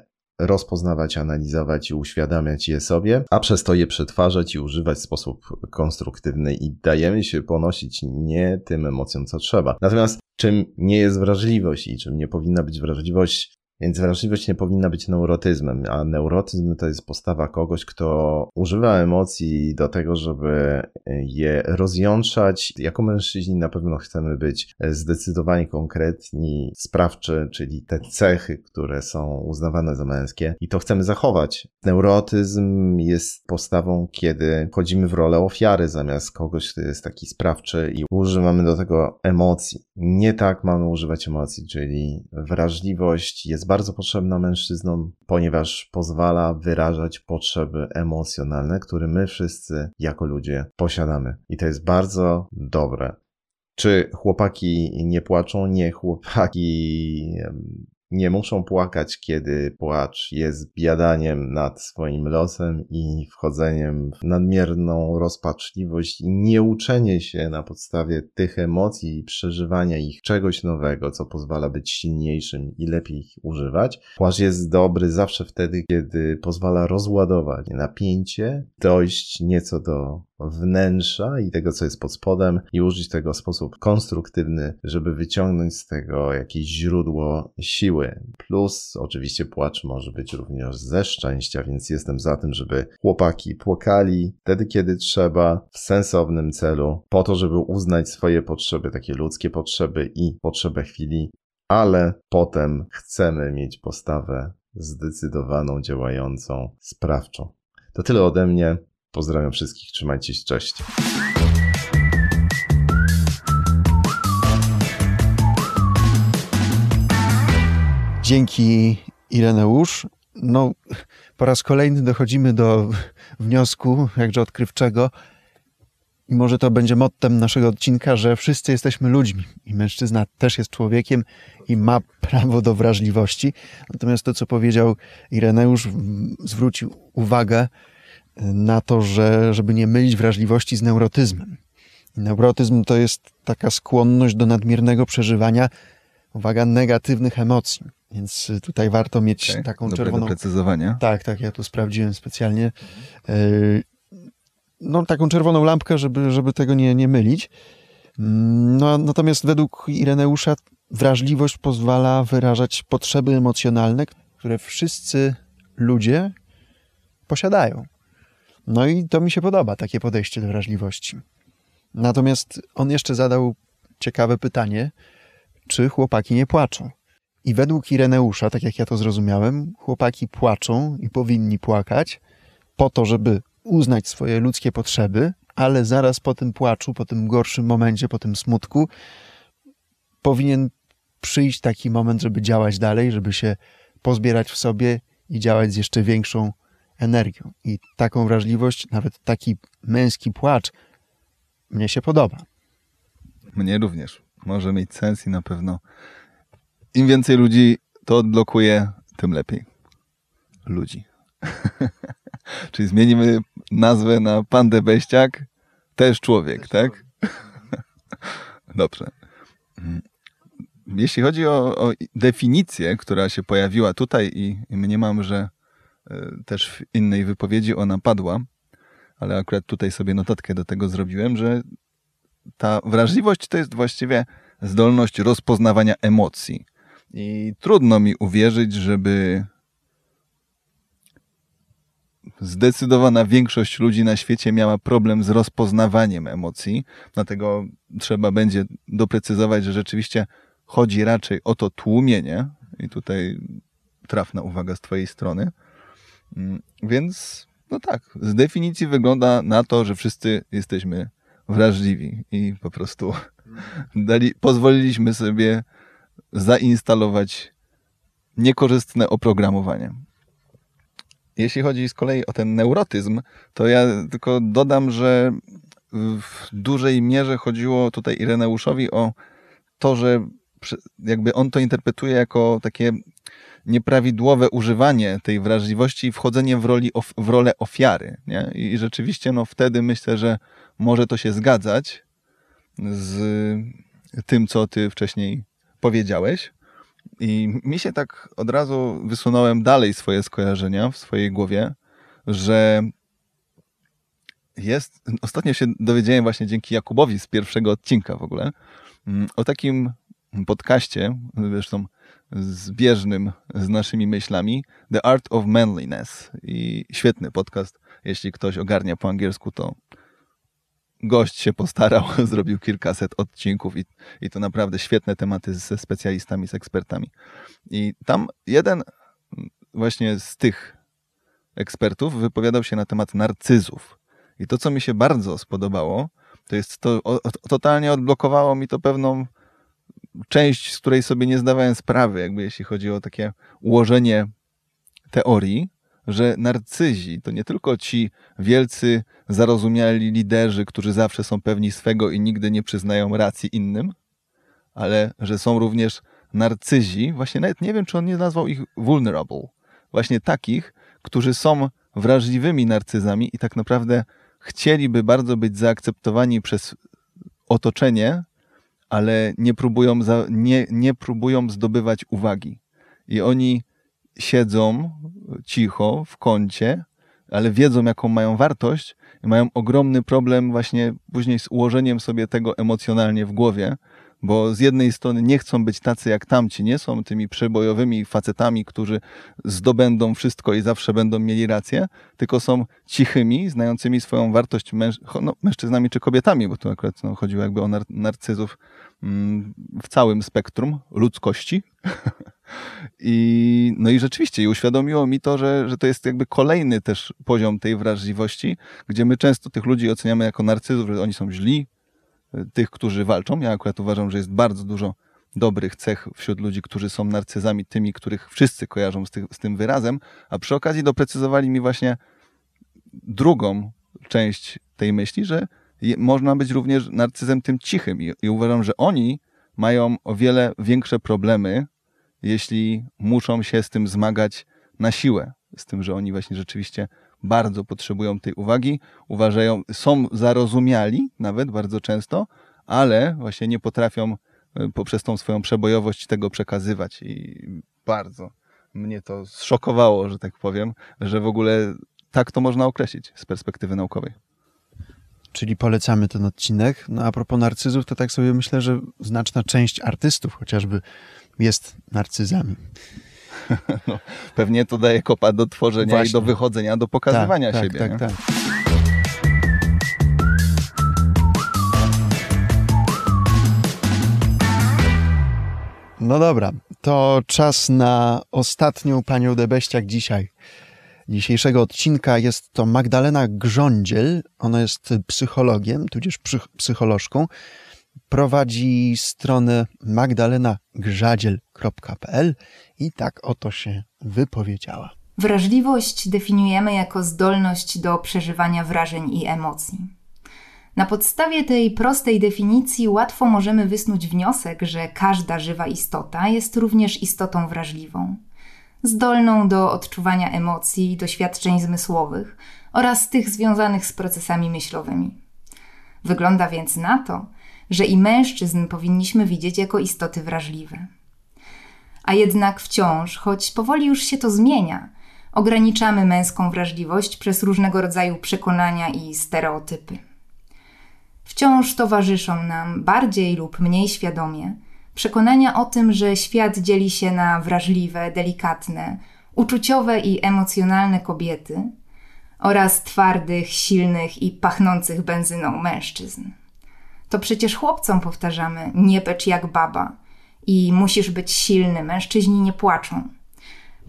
rozpoznawać, analizować i uświadamiać je sobie, a przez to je przetwarzać i używać w sposób konstruktywny i dajemy się ponosić nie tym emocjom, co trzeba. Natomiast czym nie jest wrażliwość i czym nie powinna być wrażliwość, więc wrażliwość nie powinna być neurotyzmem, a neurotyzm to jest postawa kogoś, kto używa emocji do tego, żeby je rozjątrzać. Jako mężczyźni na pewno chcemy być zdecydowanie konkretni, sprawczy, czyli te cechy, które są uznawane za męskie i to chcemy zachować. Neurotyzm jest postawą, kiedy wchodzimy w rolę ofiary zamiast kogoś, kto jest taki sprawczy i używamy do tego emocji. Nie tak mamy używać emocji, czyli wrażliwość jest bardzo potrzebna mężczyznom, ponieważ pozwala wyrażać potrzeby emocjonalne, które my wszyscy jako ludzie posiadamy. I to jest bardzo dobre. Czy chłopaki nie płaczą? Nie, chłopaki nie muszą płakać, kiedy płacz jest biadaniem nad swoim losem i wchodzeniem w nadmierną rozpaczliwość i nieuczenie się na podstawie tych emocji i przeżywania ich czegoś nowego, co pozwala być silniejszym i lepiej ich używać. Płacz jest dobry zawsze wtedy, kiedy pozwala rozładować napięcie, dojść nieco do wnętrza i tego, co jest pod spodem i użyć tego w sposób konstruktywny, żeby wyciągnąć z tego jakieś źródło siły. Plus oczywiście płacz może być również ze szczęścia, więc jestem za tym, żeby chłopaki płakali wtedy, kiedy trzeba, w sensownym celu, po to, żeby uznać swoje potrzeby, takie ludzkie potrzeby i potrzebę chwili, ale potem chcemy mieć postawę zdecydowaną, działającą, sprawczą. To tyle ode mnie. Pozdrawiam wszystkich, trzymajcie się, cześć. Dzięki Ireneusz. No, po raz kolejny dochodzimy do wniosku, jakże odkrywczego, i może to będzie mottem naszego odcinka, że wszyscy jesteśmy ludźmi i mężczyzna też jest człowiekiem i ma prawo do wrażliwości. Natomiast to, co powiedział Ireneusz, zwrócił uwagę na to, że, żeby nie mylić wrażliwości z neurotyzmem. Neurotyzm to jest taka skłonność do nadmiernego przeżywania, uwaga, negatywnych emocji. Więc tutaj warto mieć Okay. taką czerwoną. doprecyzowania. Tak, tak, ja to sprawdziłem specjalnie. Yy, No, taką czerwoną lampkę, żeby, żeby tego nie, nie mylić. Mm, No, natomiast według Ireneusza wrażliwość pozwala wyrażać potrzeby emocjonalne, które wszyscy ludzie posiadają. No i to mi się podoba, takie podejście do wrażliwości. Natomiast on jeszcze zadał ciekawe pytanie, czy chłopaki nie płaczą. I według Ireneusza, tak jak ja to zrozumiałem, chłopaki płaczą i powinni płakać po to, żeby uznać swoje ludzkie potrzeby, ale zaraz po tym płaczu, po tym gorszym momencie, po tym smutku, powinien przyjść taki moment, żeby działać dalej, żeby się pozbierać w sobie i działać z jeszcze większą energią. I taką wrażliwość, nawet taki męski płacz, mnie się podoba. Mnie również. Może mieć sens i na pewno im więcej ludzi to odblokuje, tym lepiej. Ludzi. Czyli zmienimy nazwę na Pandę Beściak, też człowiek, tak? Dobrze. Mm. Jeśli chodzi o, o definicję, która się pojawiła tutaj i, i mniemam, że też w innej wypowiedzi ona padła, ale akurat tutaj sobie notatkę do tego zrobiłem, że ta wrażliwość to jest właściwie zdolność rozpoznawania emocji. I trudno mi uwierzyć, żeby zdecydowana większość ludzi na świecie miała problem z rozpoznawaniem emocji. Dlatego trzeba będzie doprecyzować, że rzeczywiście chodzi raczej o to tłumienie. I tutaj trafna uwaga z Twojej strony. Mm, Więc, no tak, z definicji wygląda na to, że wszyscy jesteśmy wrażliwi i po prostu dali, pozwoliliśmy sobie zainstalować niekorzystne oprogramowanie. Jeśli chodzi z kolei o ten neurotyzm, to ja tylko dodam, że w dużej mierze chodziło tutaj Ireneuszowi o to, że jakby on to interpretuje jako takie nieprawidłowe używanie tej wrażliwości i wchodzenie w, roli, of- w rolę ofiary. Nie? I rzeczywiście no, wtedy myślę, że może to się zgadzać z tym, co ty wcześniej powiedziałeś. I mi się tak od razu wysunąłem dalej swoje skojarzenia w swojej głowie, że jest. Ostatnio się dowiedziałem właśnie dzięki Jakubowi z pierwszego odcinka w ogóle mm, o takim podcaście, zresztą zbieżnym z naszymi myślami, The Art of Manliness. I świetny podcast. Jeśli ktoś ogarnia po angielsku, to gość się postarał, zrobił kilkaset odcinków i, i to naprawdę świetne tematy ze specjalistami, z ekspertami. I tam jeden właśnie z tych ekspertów wypowiadał się na temat narcyzów. I to, co mi się bardzo spodobało, to jest to, o, totalnie odblokowało mi to pewną część, z której sobie nie zdawałem sprawy, jakby jeśli chodzi o takie ułożenie teorii, że narcyzi to nie tylko ci wielcy, zarozumiali liderzy, którzy zawsze są pewni swego i nigdy nie przyznają racji innym, ale że są również narcyzi, właśnie nawet nie wiem, czy on nie nazwał ich vulnerable, właśnie takich, którzy są wrażliwymi narcyzami i tak naprawdę chcieliby bardzo być zaakceptowani przez otoczenie, ale nie próbują, za, nie, nie próbują zdobywać uwagi. I oni siedzą cicho w kącie, ale wiedzą, jaką mają wartość i mają ogromny problem właśnie później z ułożeniem sobie tego emocjonalnie w głowie, bo z jednej strony nie chcą być tacy jak tamci, nie są tymi przebojowymi facetami, którzy zdobędą wszystko i zawsze będą mieli rację, tylko są cichymi, znającymi swoją wartość męż no, mężczyznami czy kobietami, bo tu akurat no, chodziło jakby o nar narcyzów mm, w całym spektrum ludzkości. I, no i rzeczywiście, i uświadomiło mi to, że, że to jest jakby kolejny też poziom tej wrażliwości, gdzie my często tych ludzi oceniamy jako narcyzów, że oni są źli, tych, którzy walczą. Ja akurat uważam, że jest bardzo dużo dobrych cech wśród ludzi, którzy są narcyzami, tymi, których wszyscy kojarzą z, tych, z tym wyrazem, a przy okazji doprecyzowali mi właśnie drugą część tej myśli, że można być również narcyzem tym cichym i, i uważam, że oni mają o wiele większe problemy, jeśli muszą się z tym zmagać na siłę. Z tym, że oni właśnie rzeczywiście bardzo potrzebują tej uwagi, uważają, są zarozumiali nawet bardzo często, ale właśnie nie potrafią e, poprzez tą swoją przebojowość tego przekazywać i bardzo mnie to zszokowało, że tak powiem, że w ogóle tak to można określić z perspektywy naukowej. Czyli polecamy ten odcinek. No a propos narcyzów, to tak sobie myślę, że znaczna część artystów chociażby jest narcyzami. No, pewnie to daje kopa do tworzenia Właśnie. i do wychodzenia, do pokazywania tak, siebie. Tak, tak, tak. No dobra, to czas na ostatnią panią Debeściak dzisiaj. Dzisiejszego odcinka jest to Magdalena Grządziel. Ona jest psychologiem, tudzież psycholożką. Prowadzi stronę magdalenagrzadziel.pl i tak oto się wypowiedziała. Wrażliwość definiujemy jako zdolność do przeżywania wrażeń i emocji. Na podstawie tej prostej definicji łatwo możemy wysnuć wniosek, że każda żywa istota jest również istotą wrażliwą, zdolną do odczuwania emocji, doświadczeń zmysłowych oraz tych związanych z procesami myślowymi. Wygląda więc na to, że i mężczyzn powinniśmy widzieć jako istoty wrażliwe. A jednak wciąż, choć powoli już się to zmienia, ograniczamy męską wrażliwość przez różnego rodzaju przekonania i stereotypy. Wciąż towarzyszą nam bardziej lub mniej świadomie przekonania o tym, że świat dzieli się na wrażliwe, delikatne, uczuciowe i emocjonalne kobiety oraz twardych, silnych i pachnących benzyną mężczyzn. To przecież chłopcom powtarzamy: nie pecz jak baba i musisz być silny, mężczyźni nie płaczą.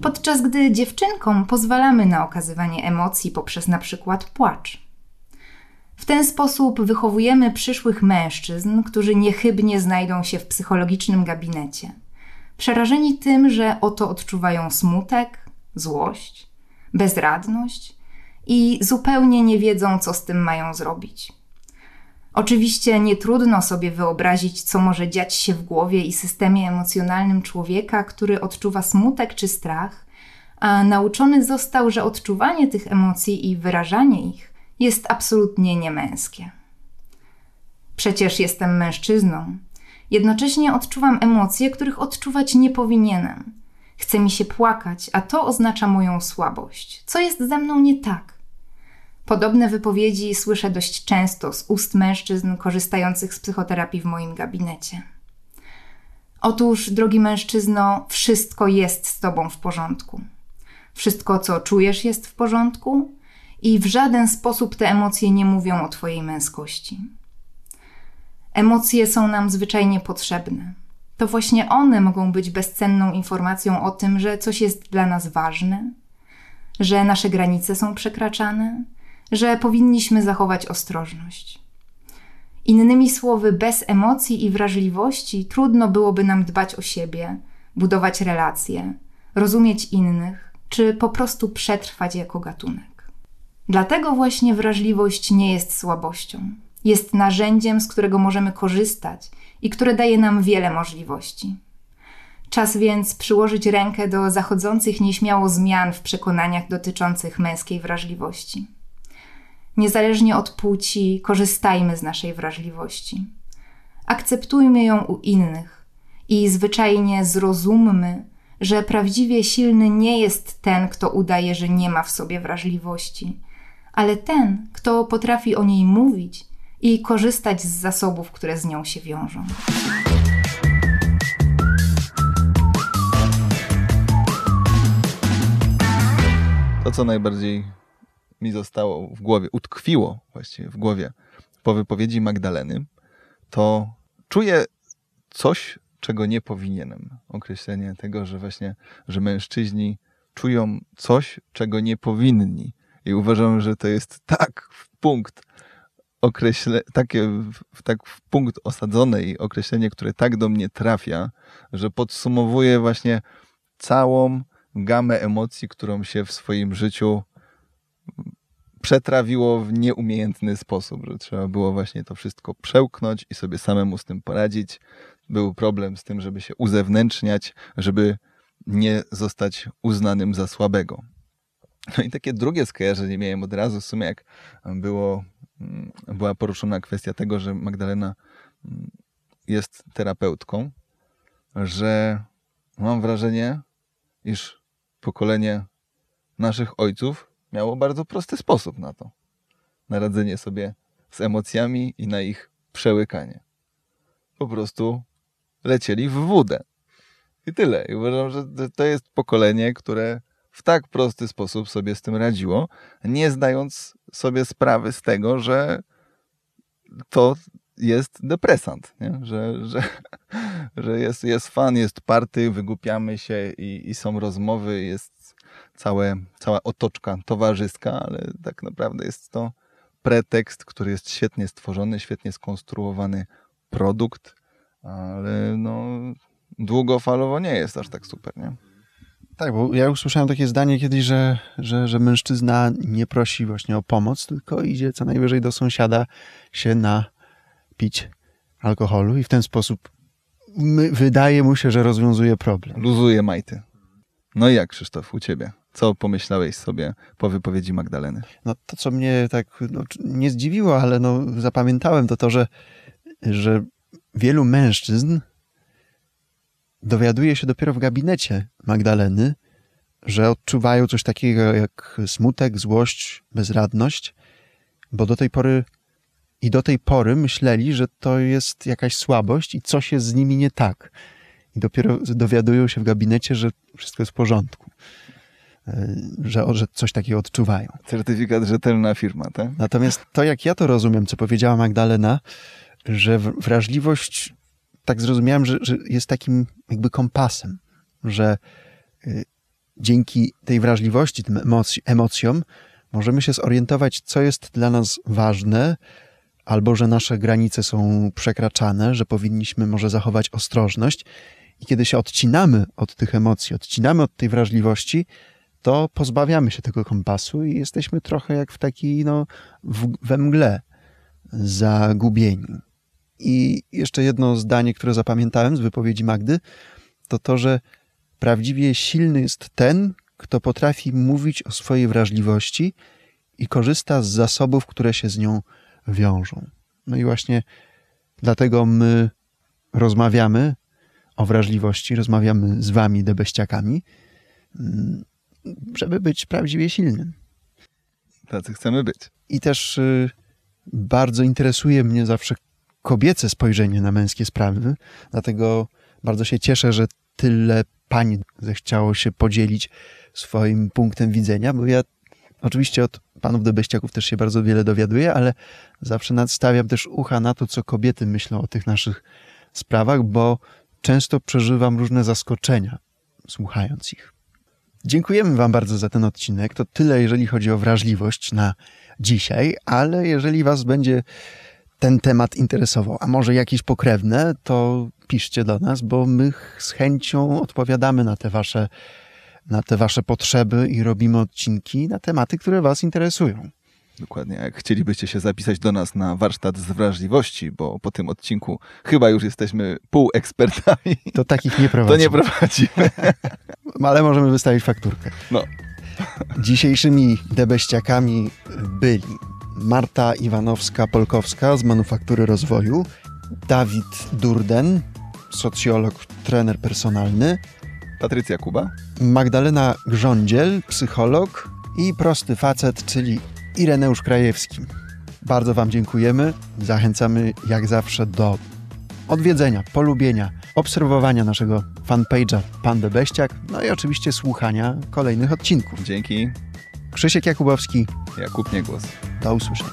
Podczas gdy dziewczynkom pozwalamy na okazywanie emocji poprzez na przykład płacz. W ten sposób wychowujemy przyszłych mężczyzn, którzy niechybnie znajdą się w psychologicznym gabinecie, przerażeni tym, że oto odczuwają smutek, złość, bezradność i zupełnie nie wiedzą, co z tym mają zrobić. Oczywiście nie trudno sobie wyobrazić, co może dziać się w głowie i systemie emocjonalnym człowieka, który odczuwa smutek czy strach, a nauczony został, że odczuwanie tych emocji i wyrażanie ich jest absolutnie niemęskie. Przecież jestem mężczyzną. Jednocześnie odczuwam emocje, których odczuwać nie powinienem. Chce mi się płakać, a to oznacza moją słabość. Co jest ze mną nie tak? Podobne wypowiedzi słyszę dość często z ust mężczyzn korzystających z psychoterapii w moim gabinecie. Otóż, drogi mężczyzno, wszystko jest z tobą w porządku. Wszystko, co czujesz, jest w porządku, i w żaden sposób te emocje nie mówią o Twojej męskości. Emocje są nam zwyczajnie potrzebne. To właśnie one mogą być bezcenną informacją o tym, że coś jest dla nas ważne, że nasze granice są przekraczane, że powinniśmy zachować ostrożność. Innymi słowy, bez emocji i wrażliwości trudno byłoby nam dbać o siebie, budować relacje, rozumieć innych, czy po prostu przetrwać jako gatunek. Dlatego właśnie wrażliwość nie jest słabością. Jest narzędziem, z którego możemy korzystać i które daje nam wiele możliwości. Czas więc przyłożyć rękę do zachodzących nieśmiało zmian w przekonaniach dotyczących męskiej wrażliwości. Niezależnie od płci, korzystajmy z naszej wrażliwości. Akceptujmy ją u innych i zwyczajnie zrozummy, że prawdziwie silny nie jest ten, kto udaje, że nie ma w sobie wrażliwości ale ten, kto potrafi o niej mówić i korzystać z zasobów, które z nią się wiążą. To, co najbardziej mi zostało w głowie, utkwiło właściwie w głowie po wypowiedzi Magdaleny, to czuję coś, czego nie powinienem. Określenie tego, że właśnie, że mężczyźni czują coś, czego nie powinni. I uważam, że to jest tak w punkt określe, takie w, tak w punkt osadzone i określenie, które tak do mnie trafia, że podsumowuje właśnie całą gamę emocji, którą się w swoim życiu przetrawiło w nieumiejętny sposób, że trzeba było właśnie to wszystko przełknąć i sobie samemu z tym poradzić. Był problem z tym, żeby się uzewnętrzniać, żeby nie zostać uznanym za słabego. No i takie drugie skojarzenie miałem od razu, w sumie jak było, mm, była poruszona kwestia tego, że Magdalena mm, jest terapeutką, że mam wrażenie, iż pokolenie naszych ojców miało bardzo prosty sposób na to. Na radzenie sobie z emocjami i na ich przełykanie. Po prostu lecieli w wódę. I tyle. I uważam, że to jest pokolenie, które w tak prosty sposób sobie z tym radziło, nie zdając sobie sprawy z tego, że to jest depresant, nie? Że, że, że jest, jest fan, jest party, wygłupiamy się i, i są rozmowy, jest całe, cała otoczka towarzyska, ale tak naprawdę jest to pretekst, który jest świetnie stworzony, świetnie skonstruowany produkt, ale no, długofalowo nie jest aż tak super, nie? Tak, bo ja usłyszałem takie zdanie kiedyś, że, że, że mężczyzna nie prosi właśnie o pomoc, tylko idzie co najwyżej do sąsiada się napić alkoholu i w ten sposób my, wydaje mu się, że rozwiązuje problem. Luzuje majty. No i jak, Krzysztof, u ciebie? Co pomyślałeś sobie po wypowiedzi Magdaleny? No to, co mnie tak no, nie zdziwiło, ale no, zapamiętałem, to to, że, że wielu mężczyzn dowiaduje się dopiero w gabinecie Magdaleny, że odczuwają coś takiego jak smutek, złość, bezradność, bo do tej pory i do tej pory myśleli, że to jest jakaś słabość i coś jest z nimi nie tak. I dopiero dowiadują się w gabinecie, że wszystko jest w porządku. E, że, że coś takiego odczuwają. Certyfikat rzetelna firma, tak? Natomiast to, jak ja to rozumiem, co powiedziała Magdalena, że wrażliwość tak zrozumiałem, że, że jest takim jakby kompasem, że y, dzięki tej wrażliwości, tym emoc emocjom, możemy się zorientować, co jest dla nas ważne, albo że nasze granice są przekraczane, że powinniśmy może zachować ostrożność. I kiedy się odcinamy od tych emocji, odcinamy od tej wrażliwości, to pozbawiamy się tego kompasu i jesteśmy trochę jak w takiej, no, w, we mgle zagubieni. I jeszcze jedno zdanie, które zapamiętałem z wypowiedzi Magdy, to to, że prawdziwie silny jest ten, kto potrafi mówić o swojej wrażliwości i korzysta z zasobów, które się z nią wiążą. No i właśnie dlatego my rozmawiamy o wrażliwości, rozmawiamy z wami, debeściakami, mm, żeby być prawdziwie silnym. Tacy chcemy być. I też y, bardzo interesuje mnie zawsze kobiece spojrzenie na męskie sprawy, dlatego bardzo się cieszę, że tyle pań zechciało się podzielić swoim punktem widzenia, bo ja oczywiście od panów debeściaków też się bardzo wiele dowiaduję, ale zawsze nadstawiam też ucha na to, co kobiety myślą o tych naszych sprawach, bo często przeżywam różne zaskoczenia, słuchając ich. Dziękujemy Wam bardzo za ten odcinek. To tyle, jeżeli chodzi o wrażliwość na dzisiaj, ale jeżeli Was będzie ten temat interesował, a może jakieś pokrewne, to piszcie do nas, bo my z chęcią odpowiadamy na te wasze, na te wasze potrzeby i robimy odcinki na tematy, które was interesują. Dokładnie. Jak chcielibyście się zapisać do nas na warsztat z wrażliwości, bo po tym odcinku chyba już jesteśmy półekspertami. To takich nie prowadzimy. To nie prowadzimy. Ale możemy wystawić fakturkę. No. Dzisiejszymi debeściakami byli Marta Iwanowska-Polkowska z Manufaktury Rozwoju, Dawid Durden, socjolog, trener personalny, Patrycja Kuba, Magdalena Grządziel, psycholog i prosty facet, czyli Ireneusz Krajewski. Bardzo Wam dziękujemy. Zachęcamy jak zawsze do odwiedzenia, polubienia, obserwowania naszego fanpage'a Pan Beściak, no i oczywiście słuchania kolejnych odcinków. Dzięki. Krzysiek Jakubowski. Jakub Niegłos. Do usłyszenia.